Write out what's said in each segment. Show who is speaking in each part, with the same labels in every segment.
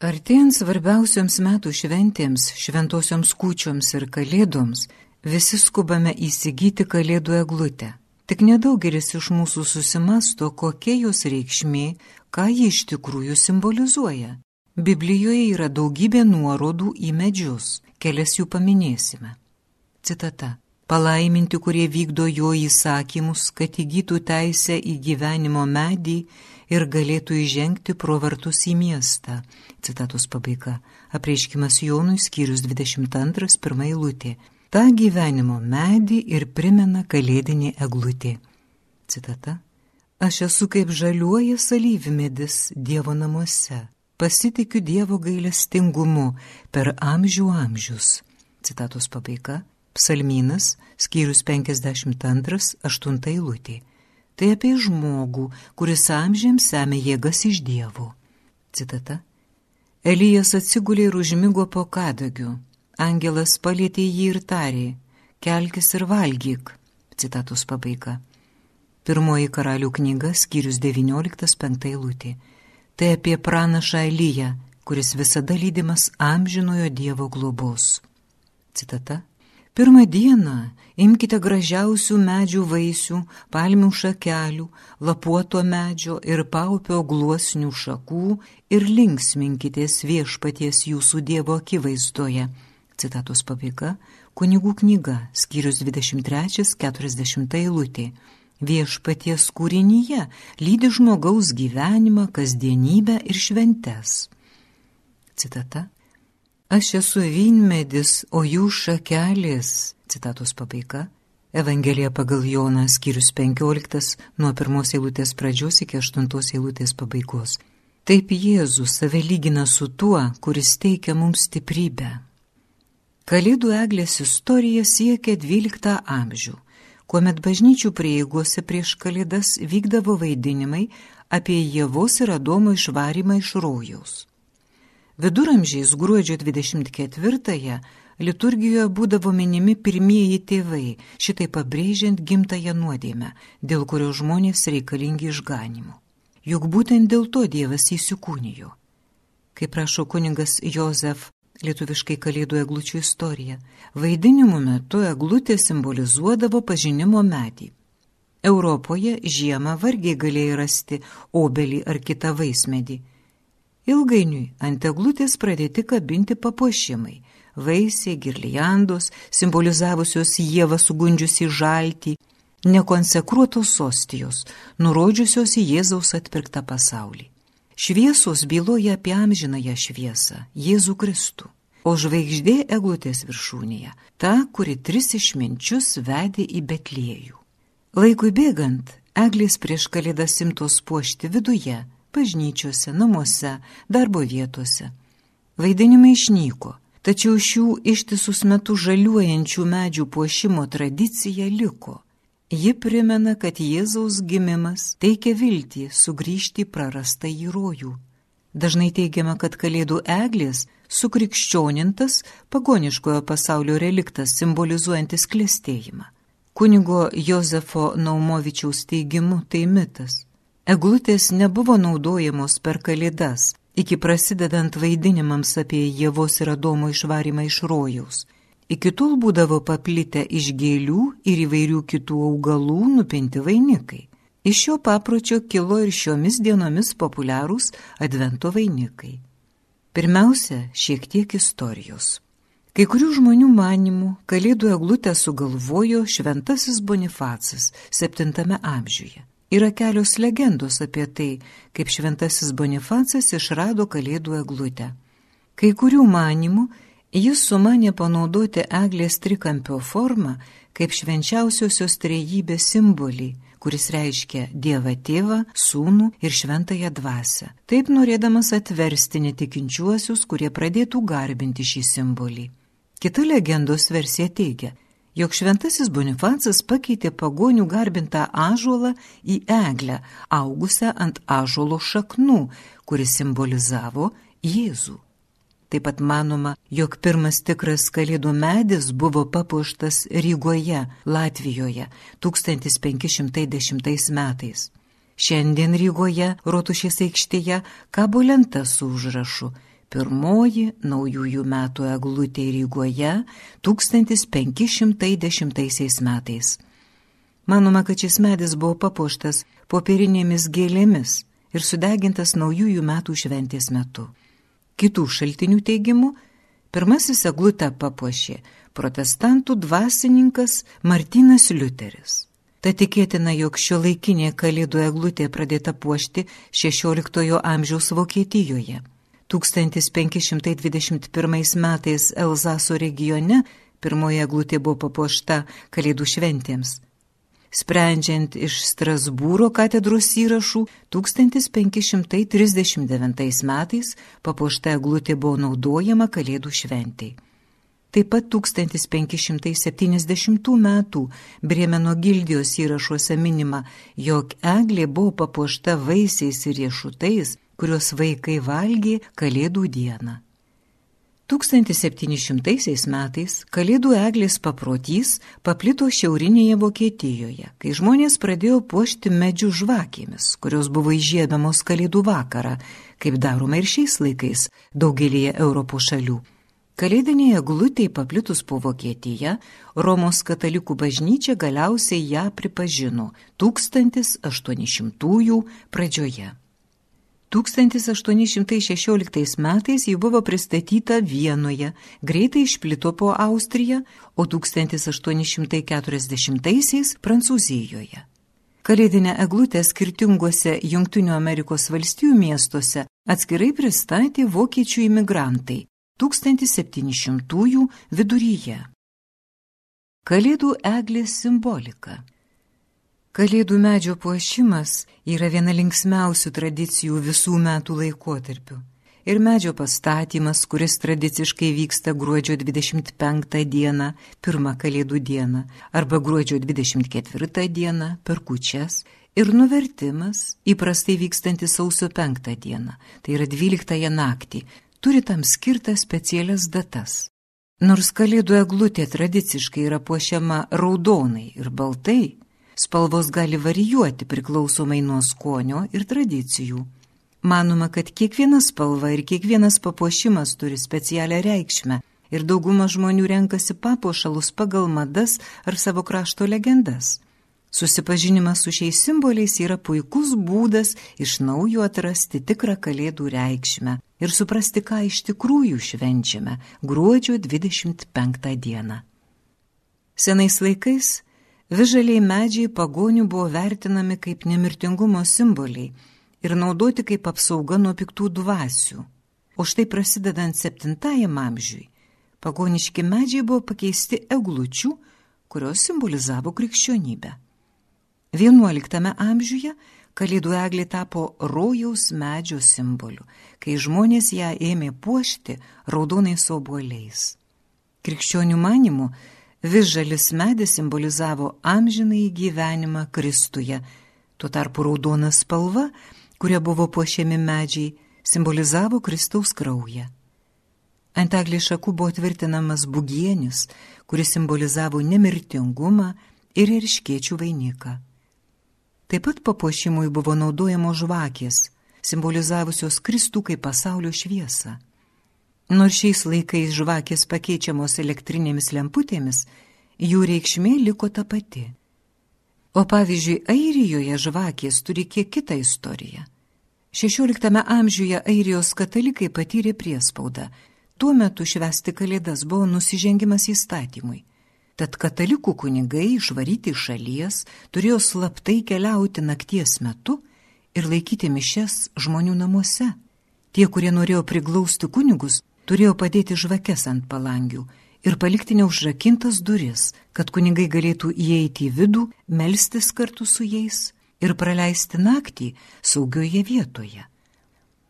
Speaker 1: Artėjant svarbiausioms metų šventėms, šventosioms kūčioms ir kalėdoms, visi skubame įsigyti kalėdų eglutę. Tik nedaugelis iš mūsų susimasto, kokia jos reikšmė, ką ji iš tikrųjų simbolizuoja. Biblijoje yra daugybė nuorodų į medžius, kelias jų paminėsime. Citata. Palaiminti, kurie vykdo jo įsakymus, kad įgytų teisę į gyvenimo medį ir galėtų įžengti pro vartus į miestą. Citatos pabaiga. Apreiškimas Jonui skyrius 22, pirmą eilutė. Ta gyvenimo medį ir primena kalėdinė eglutė. Citata. Aš esu kaip žaliuoja salyvmedis Dievo namuose. Pasitikiu Dievo gailestingumu per amžių amžius. Citatos pabaiga. Psalmynas, skyrius 52, 8 eilutė. Tai apie žmogų, kuris amžiams semia jėgas iš dievų. Citata. Elijas atsigulė ir užmygo po kadagiu. Angelas palėtė jį ir tarė, kelkis ir valgyk. Citatos pabaiga. Pirmoji karalių knyga, skyrius 19.5 eilutė. Tai apie pranašą Eliją, kuris visada lydimas amžinojo Dievo globos. Citata. Pirmą dieną imkite gražiausių medžių vaisių, palmių šakelių, lapuoto medžio ir paupio gluosnių šakų ir linksminkitės viešpaties jūsų Dievo akivaizdoje. Citatos pabaiga - kunigų knyga, skyrius 23-40 eilutė. Viešpaties kūrinyje lydi žmogaus gyvenimą, kasdienybę ir šventes. Citata Aš esu vynmedis, o jūs šakelės. Citatos pabaiga. Evangelija pagal Joną skyrius 15 nuo pirmos eilutės pradžios iki aštuntos eilutės pabaigos. Taip Jėzus save lygina su tuo, kuris teikia mums stiprybę. Kalėdų eglės istorija siekia XII amžių, kuomet bažnyčių prieigose prieš kalėdas vykdavo vaidinimai apie Jėvos ir Adomo išvarimą iš rojaus. Viduramžiais gruodžio 24-ąją liturgijoje būdavo minimi pirmieji tėvai, šitai pabrėžiant gimtąją nuodėmę, dėl kurio žmonės reikalingi išganimu. Juk būtent dėl to Dievas įsikūnijo. Kaip prašo kuningas Jozef, lietuviškai kalėdų eglučių istorija, vaidinimų metu eglutė simbolizuodavo pažinimo medį. Europoje žiemą vargiai galėjai rasti obelį ar kitą vaismedį Ilgainiui ant eglutės pradėti kabinti papuošimai - vaisiai, girliandos, simbolizavusios Jėvą sugundžiusi žaltį, nekonsekruotos ostijos, nurodžiusios į Jėzaus atpirktą pasaulį. Šviesos byloja apie amžinąją šviesą - Jėzų Kristų, o žvaigždė eglutės viršūnėje - ta, kuri tris išminčius vedė į Betliejų. Laikui bėgant, eglės prieš kalėdas simtos puošti viduje bažnyčiose, namuose, darbo vietose. Vaidinimai išnyko, tačiau šių ištisus metus žaliuojančių medžių puošimo tradicija liko. Ji primena, kad Jėzaus gimimas teikia viltį sugrįžti prarastą į rojų. Dažnai teigiama, kad kalėdų eglės sukrikščionintas pagoniškojo pasaulio reliktas simbolizuojantis klėstėjimą. Kunigo Jozefo Naumovičiaus teigimu tai mitas. Eglutės nebuvo naudojamos per kalėdas, iki prasidedant vaidinimams apie Jėvos ir Adomo išvarimą iš rojaus. Iki tol būdavo paplitę iš gėlių ir įvairių kitų augalų nupinti vainikai. Iš šio papročio kilo ir šiomis dienomis populiarūs advento vainikai. Pirmiausia, šiek tiek istorijos. Kai kurių žmonių manimų kalėdų eglutę sugalvojo šventasis Bonifacas 7 amžiuje. Yra kelios legendos apie tai, kaip šventasis Bonifacas išrado kalėdų eglutę. Kai kurių manimų jis sumanė panaudoti eglės trikampio formą kaip švenčiausiosios trejybės simbolį, kuris reiškia Dievą Tėvą, Sūnų ir Šventąją Dvasę, taip norėdamas atversti netikinčiuosius, kurie pradėtų garbinti šį simbolį. Kita legendos versija teigia, jog šventasis Bonifacas pakeitė pagonių garbintą ažuolą į eglę, augusią ant ažuolo šaknų, kuris simbolizavo Jėzų. Taip pat manoma, jog pirmas tikras kalėdų medis buvo papuoštas Rygoje, Latvijoje 1510 metais. Šiandien Rygoje, Rotušės aikštėje, kabo lenta su užrašu pirmoji naujųjų metų eglutė Rygoje 1510 metais. Manoma, kad šis medis buvo papuoštas popierinėmis gėlėmis ir sudegintas naujųjų metų šventės metu. Kitų šaltinių teigimu, pirmasis eglutę papuošė protestantų dvasininkas Martinas Liuteris. Ta tikėtina, jog šio laikinė kalėdų eglutė pradėta puošti XVI amžiaus Vokietijoje. 1521 metais Elzaso regione pirmoji eglutė buvo papuošta kalėdų šventėms. Sprendžiant iš Strasbūro katedros įrašų, 1539 metais papuošta eglutė buvo naudojama kalėdų šventėj. Taip pat 1570 metų Brėmeno gildijos įrašuose minima, jog eglė buvo papuošta vaisiais ir riešutais, kuriuos vaikai valgė Kalėdų dieną. 1700 metais Kalėdų eglės paprotys paplito šiaurinėje Vokietijoje, kai žmonės pradėjo puošti medžių žvakėmis, kurios buvo įžiebiamos Kalėdų vakarą, kaip daroma ir šiais laikais daugelėje Europos šalių. Kalėdinėje glutėje paplitus po Vokietiją, Romos katalikų bažnyčia galiausiai ją pripažino 1800-ųjų pradžioje. 1816 metais ji buvo pristatyta Vienoje, greitai išplito po Austriją, o 1840-aisiais Prancūzijoje. Kalėdinę eglutę skirtinguose Junktinių Amerikos valstijų miestuose atskirai pristatė vokiečių imigrantai 1700-ųjų viduryje. Kalėdų eglės simbolika Kalėdų medžio puošimas yra viena linksmiausių tradicijų visų metų laikotarpių. Ir medžio pastatymas, kuris tradiciškai vyksta gruodžio 25 dieną, pirmą Kalėdų dieną, arba gruodžio 24 dieną per kučias, ir nuvertimas, įprastai vykstantis sausio 5 dieną, tai yra 12 naktį, turi tam skirtas specialias datas. Nors Kalėdų eglutė tradiciškai yra puošiama raudonai ir baltai, Spalvos gali varijuoti priklausomai nuo skonio ir tradicijų. Manoma, kad kiekviena spalva ir kiekvienas papuošimas turi specialią reikšmę ir dauguma žmonių renkasi papuošalus pagal madas ar savo krašto legendas. Susipažinimas su šiais simboliais yra puikus būdas iš naujo atrasti tikrą kalėdų reikšmę ir suprasti, ką iš tikrųjų švenčiame gruodžio 25 dieną. Senais laikais Vižaliai medžiai pagonių buvo vertinami kaip nemirtingumo simboliai ir naudoti kaip apsauga nuo piktų dvasių. O štai prasidedant septintajam amžiui, pagoniški medžiai buvo pakeisti eglučių, kurios simbolizavo krikščionybę. Vienuoliktame amžiuje Kalėdų eglė tapo rojaus medžio simboliu, kai žmonės ją ėmė puošti raudonais obuoliais. Krikščionių manimų Visžalis medis simbolizavo amžinai gyvenimą Kristuje, tuo tarpu raudona spalva, kuria buvo puošiami medžiai, simbolizavo Kristaus kraują. Ant eglės šakų buvo tvirtinamas bugienis, kuris simbolizavo nemirtingumą ir irškiečių vainiką. Taip pat papuošimui buvo naudojamos žvakės, simbolizavusios Kristų kaip pasaulio šviesą. Nors šiais laikais žvakės pakeičiamos elektrinėmis lemputėmis, jų reikšmė liko ta pati. O pavyzdžiui, Airijoje žvakės turi kiek kitą istoriją. XVI amžiuje Airijos katalikai patyrė priespaudą. Tuo metu švesti kalėdas buvo nusižengimas įstatymui. Tad katalikų kunigai išvaryti iš šalies turėjo slaptai keliauti nakties metu ir laikyti mišes žmonių namuose. Tie, kurie norėjo priglausti kunigus, turėjo padėti žvakes ant palangių ir palikti neužrakintas duris, kad kunigai galėtų įeiti į vidų, melstis kartu su jais ir praleisti naktį saugioje vietoje.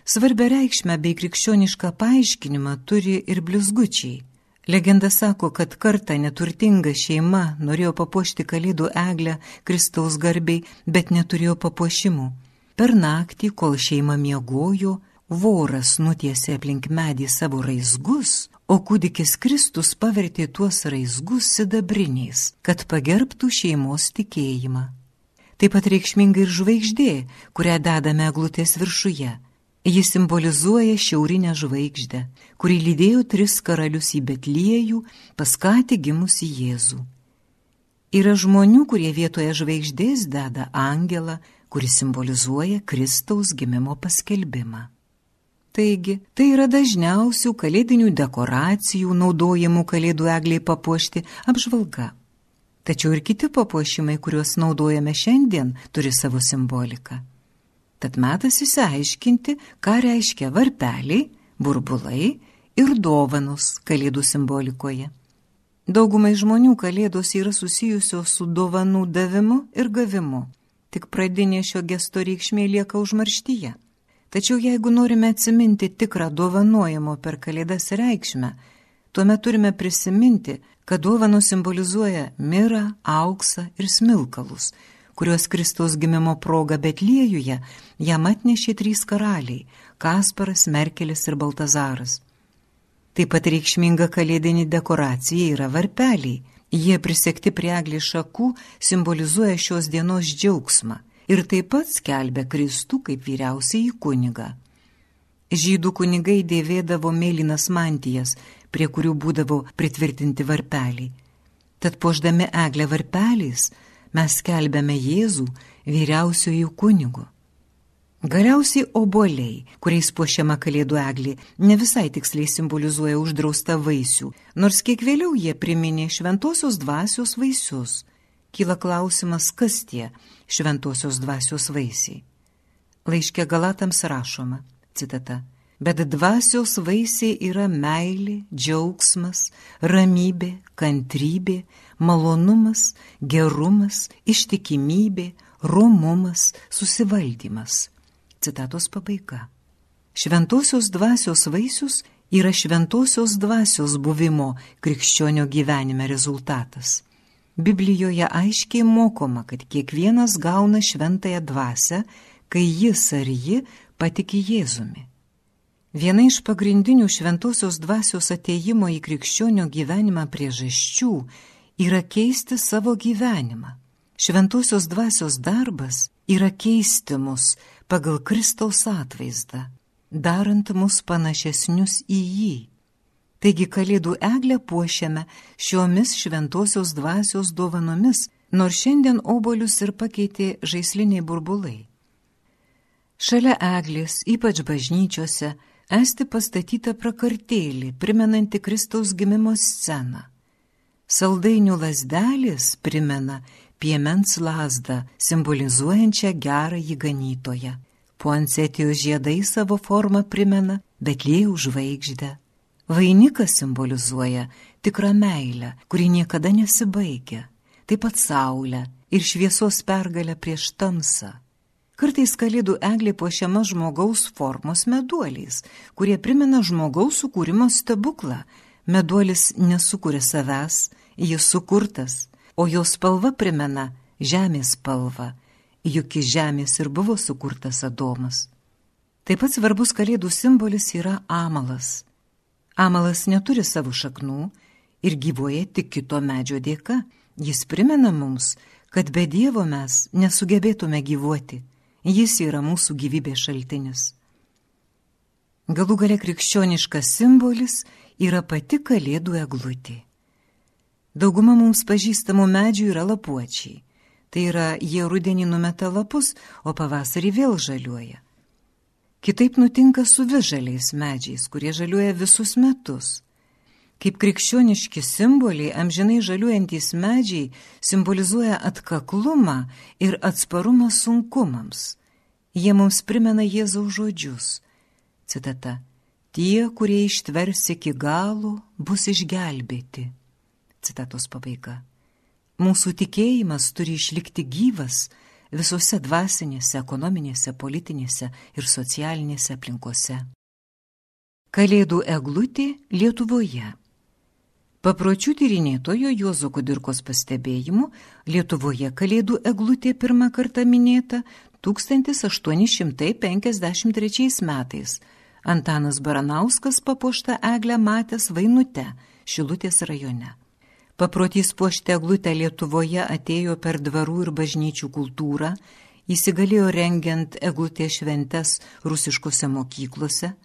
Speaker 1: Svarbę reikšmę bei krikščionišką paaiškinimą turi ir blizgučiai. Legenda sako, kad kartą neturtinga šeima norėjo papuošti kalėdų eglę Kristaus garbiai, bet neturėjo papuošimų. Per naktį, kol šeima miegojo, voras nutiesė aplink medį savo raizgus, o kūdikis Kristus pavertė tuos raizgus sidabriniais, kad pagerbtų šeimos tikėjimą. Taip pat reikšminga ir žvaigždė, kurią dedame glutės viršuje. Jis simbolizuoja šiaurinę žvaigždę, kuri lydėjo tris karalius į Betliejų, paskatė gimusi Jėzų. Yra žmonių, kurie vietoje žvaigždės deda angelą, kuris simbolizuoja Kristaus gimimo paskelbimą. Taigi, tai yra dažniausių kalėdinių dekoracijų naudojamų kalėdų egliai papuošti apžvalga. Tačiau ir kiti papuošimai, kuriuos naudojame šiandien, turi savo simboliką. Tad metas įsiaiškinti, ką reiškia varpeliai, burbulai ir dovanos kalėdų simbolikoje. Daugumai žmonių kalėdos yra susijusios su dovanų davimu ir gavimu, tik pradinė šio gesto reikšmė lieka užmarštyje. Tačiau jeigu norime atsiminti tikrą dovanojimo per kalėdas reikšmę, tuomet turime prisiminti, kad dovanos simbolizuoja mirą, auksą ir smilkalus, kuriuos Kristaus gimimo proga Betliejuje jam atnešė trys karaliai - Kasparas, Merkelis ir Baltazaras. Taip pat reikšminga kalėdinė dekoracija yra varpeliai. Jie prisekti prie eglės šakų simbolizuoja šios dienos džiaugsmą ir taip pat skelbė Kristų kaip vyriausiai kunigą. Žydų kunigai dėvėdavo mėlynas mantijas, prie kurių būdavo pritvirtinti varpeliai. Tad poždami eglę varpeliais mes skelbėme Jėzų vyriausiojų kunigų. Galiausiai oboliai, kuriais puošiama kalėdų eglė, ne visai tiksliai simbolizuoja uždraustą vaisių, nors kiek vėliau jie priminė šventosios dvasios vaisius kyla klausimas, kas tie šventosios dvasios vaisiai. Laiškė Galatams rašoma, citata, bet dvasios vaisiai yra meilė, džiaugsmas, ramybė, kantrybė, malonumas, gerumas, ištikimybė, romumas, susivaldymas. Citatos pabaiga. Šventosios dvasios vaisius yra šventosios dvasios buvimo krikščionio gyvenime rezultatas. Biblijoje aiškiai mokoma, kad kiekvienas gauna šventąją dvasę, kai jis ar ji patiki Jėzumi. Viena iš pagrindinių šventosios dvasios ateimo į krikščionio gyvenimą priežasčių yra keisti savo gyvenimą. Šventosios dvasios darbas yra keisti mus pagal Kristaus atvaizdą, darant mus panašesnius į jį. Taigi kalėdų eglę puošiame šiomis šventosios dvasios dovanomis, nors šiandien obolius ir pakeitė žaisliniai burbulai. Šalia eglės, ypač bažnyčiose, esti pastatyta prakartėlį, primenanti Kristaus gimimo sceną. Saldainių lasdelis primena piemens lasdą, simbolizuojančią gerąjį ganytoją. Puansetijos žiedai savo formą primena Betlėjų žvaigždę. Vainikas simbolizuoja tikrą meilę, kuri niekada nesibaigia, taip pat saulę ir šviesos pergalę prieš tamsą. Kartais kalėdų eglė puošiama žmogaus formos meduoliais, kurie primena žmogaus sukūrimo stebuklą. Meduolis nesukuria savęs, jis sukurtas, o jo spalva primena žemės spalvą, juk iš žemės ir buvo sukurtas Adomas. Taip pat svarbus kalėdų simbolis yra amalas Amalas neturi savo šaknų ir gyvoja tik kito medžio dėka. Jis primena mums, kad be Dievo mes nesugebėtume gyvuoti. Jis yra mūsų gyvybės šaltinis. Galų gale krikščioniškas simbolis yra pati kalėdų eglutė. Dauguma mums pažįstamų medžių yra lapuočiai. Tai yra, jie rudenį numeta lapus, o pavasarį vėl žaliuoja. Kitaip nutinka su vižaliais medžiais, kurie žaliuoja visus metus. Kaip krikščioniški simboliai, amžinai žaliuojantys medžiai simbolizuoja atkaklumą ir atsparumą sunkumams. Jie mums primena Jėzaus žodžius. Citata. Tie, kurie ištvers iki galo, bus išgelbėti. Citatos pabaiga. Mūsų tikėjimas turi išlikti gyvas, visose dvasinėse, ekonominėse, politinėse ir socialinėse aplinkose. Kalėdų eglutė Lietuvoje. Papročių tyrinėtojo Juozo Kudirkos pastebėjimu Lietuvoje kalėdų eglutė pirmą kartą minėta 1853 metais. Antanas Baranauskas papuoštą eglę matęs Vainute, Šilutės rajone. Paprotys puošti eglutę Lietuvoje atėjo per dvarų ir bažnyčių kultūrą, įsigalėjo rengiant eglutės šventes rusiškose mokyklose.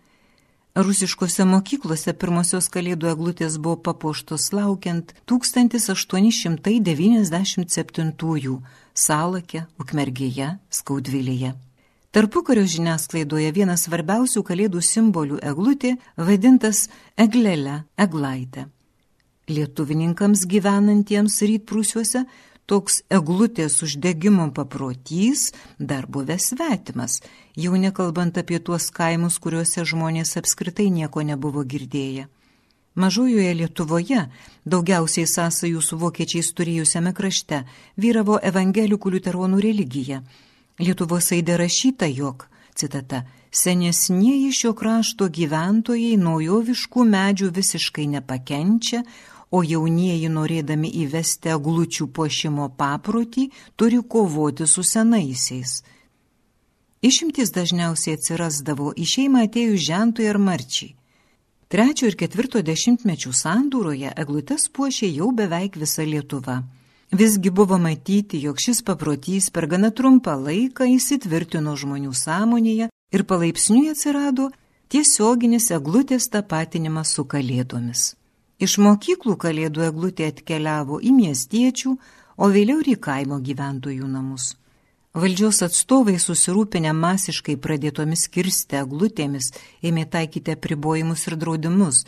Speaker 1: Rusiškose mokyklose pirmosios kalėdų eglutės buvo papuoštos laukiant 1897 Salake, Ukmergėje, Skaudvilėje. Tarpukario žiniasklaidoje vienas svarbiausių kalėdų simbolių eglutė vadintas eglelė, eglaitė. Lietuvininkams gyvenantiems rytprūsiuose toks eglutės uždegimo paprotys dar buvęs svetimas, jau nekalbant apie tuos kaimus, kuriuose žmonės apskritai nieko nebuvo girdėję. Mažojoje Lietuvoje, daugiausiai sąsajų su vokiečiais turėjusiame krašte, vyravo evangelikų liuteronų religija – Lietuvos aidė rašyta, jog, citata, senesnieji šio krašto gyventojai naujoviškų medžių visiškai nepakenčia, o jaunieji norėdami įvesti aglučių pošimo paprotį turi kovoti su senaisiais. Išimtis dažniausiai atsirasdavo į šeimą atėjus žentui ar marčiai. Trečio ir ketvirto dešimtmečių sandūroje eglutes puošė jau beveik visa Lietuva. Visgi buvo matyti, jog šis paprotys per gana trumpą laiką įsitvirtino žmonių sąmonėje ir palaipsniui atsirado tiesioginis eglutės tapatinimas su kalėdomis. Iš mokyklų kalėdų eglutė atkeliavo į miestiečių, o vėliau ir į kaimo gyventojų namus. Valdžios atstovai susirūpinę masiškai pradėtomis kirsti eglutėmis ėmė taikyti apribojimus ir draudimus.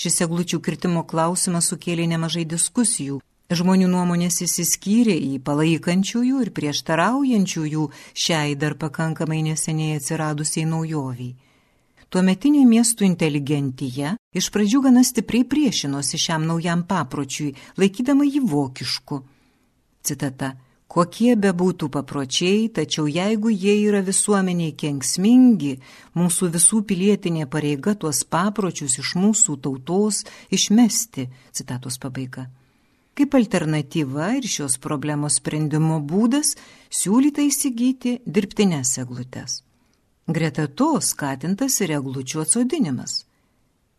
Speaker 1: Šis eglučių kirtimo klausimas sukėlė nemažai diskusijų, Žmonių nuomonės įsiskyrė į palaikančiųjų ir prieštaraujančiųjų šiai dar pakankamai neseniai atsiradusiai naujoviai. Tuometinė miestų inteligentyje iš pradžių gana stipriai priešinosi šiam naujam papročiui, laikydama jį vokišku. Citata. Kokie be būtų papročiai, tačiau jeigu jie yra visuomeniai kenksmingi, mūsų visų pilietinė pareiga tuos papročius iš mūsų tautos išmesti. Citatos pabaiga. Kaip alternatyva ir šios problemos sprendimo būdas siūlyta įsigyti dirbtinės eglutes. Greta to skatintas ir eglučių atsodinimas.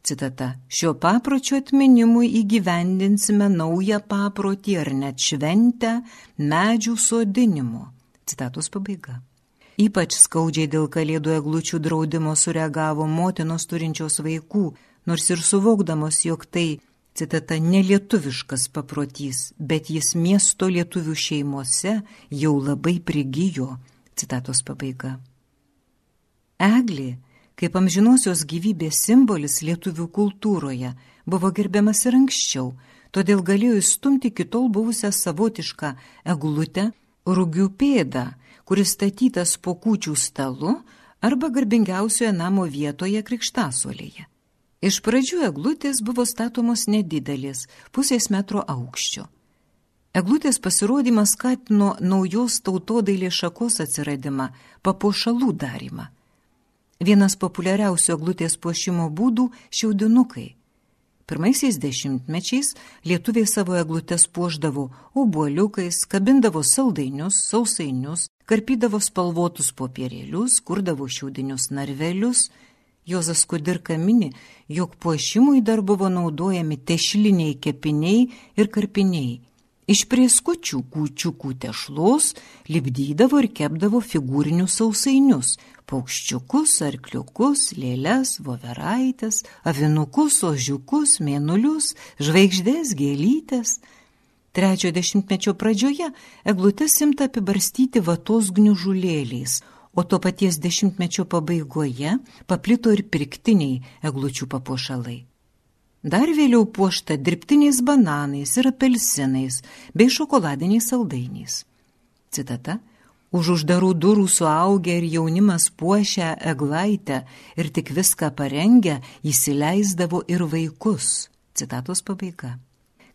Speaker 1: Citata. Šio papročio atminimui įgyvendinsime naują paprotį ar net šventę medžių sodinimo. Citatos pabaiga. Ypač skaudžiai dėl kalėdų eglučių draudimo sureagavo motinos turinčios vaikų, nors ir suvokdamos, jog tai citata, nelietuviškas paprotys, bet jis miesto lietuvių šeimose jau labai prigijo, citatos pabaiga. Eglė, kaip amžinosios gyvybės simbolis lietuvių kultūroje, buvo gerbiamas ir anksčiau, todėl galėjo įstumti kitol buvusią savotišką eglutę, rūgių pėdą, kuris statytas po kūčių stalu arba garbingiausioje namo vietoje krikštasuolėje. Iš pradžių eglutės buvo statomos nedidelės, pusės metro aukščio. Eglutės pasirodymas skatino naujos tautodailės šakos atsiradimą, papuošalų darimą. Vienas populiariausių eglutės puošimo būdų - šiaudinukai. Pirmaisiais dešimtmečiais lietuviai savo eglutes puoždavo obuoliukais, kabindavo saldainius, sausainius, karpydavo spalvotus popierėlius, kurdavo šiaudinius narvelius – Jozas Kudirka mini, jog puošimui dar buvo naudojami tešliniai kepiniai ir karpiniai. Iš prieskučių kūčiukų tešlos lipdydavo ir kepdavo figūrinius sausainius - paukščiukus, arkliukus, lėles, voveraitės, avinukus, ožiukus, mėnulius, žvaigždės, gėlytės. Trečiojo dešimtmečio pradžioje eglutes imta apibarstyti vatos gniužulėliais, o to paties dešimtmečio pabaigoje paplito ir pirktiniai eglučių papuošalai. Dar vėliau puošta dirbtiniais bananais ir apelsinais bei šokoladiniais saldainiais. Citata. Už uždarų durų suaugę ir jaunimas puošę eglaitę ir tik viską parengę įsileisdavo ir vaikus. Citatos pabaiga.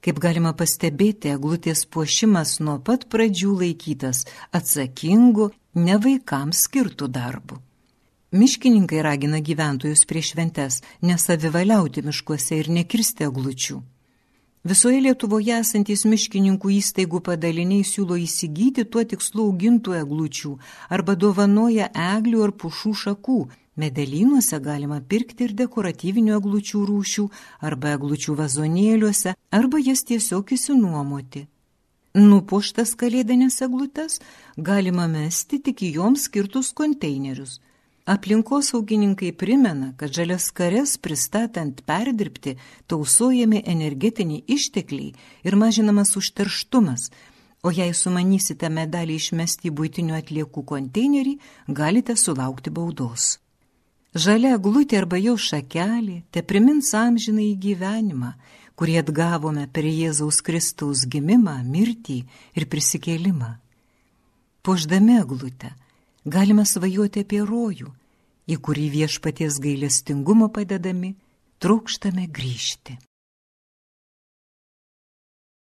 Speaker 1: Kaip galima pastebėti, eglutės puošimas nuo pat pradžių laikytas atsakingu ne vaikams skirtų darbų. Miškininkai ragina gyventojus prieš šventes nesavivaliauti miškuose ir nekirsti eglučių. Visoje Lietuvoje esantys miškininkų įstaigų padaliniai siūlo įsigyti tuo tikslu augintų eglučių arba dovanoja eglių ar pušų šakų. Medelynuose galima pirkti ir dekoratyvinių eglučių rūšių arba eglučių vazonėliuose arba jas tiesiog įsinuomoti. Nupuoštas kalėdinės eglutes galima mesti tik į joms skirtus konteinerius. Aplinkosaugininkai primena, kad žalias kares pristatant perdirbti tausojami energetiniai ištekliai ir mažinamas užterštumas, o jei sumanysite medalį išmesti į būtinių atliekų konteinerį, galite sulaukti baudos. Žalia glūtė arba jo šakelė te primins amžiną į gyvenimą, kurį atgavome per Jėzaus Kristaus gimimą, mirtį ir prisikėlimą. Poždami glūtę galime svajoti apie rojų, į kurį viešpaties gailestingumo padedami trokštame grįžti.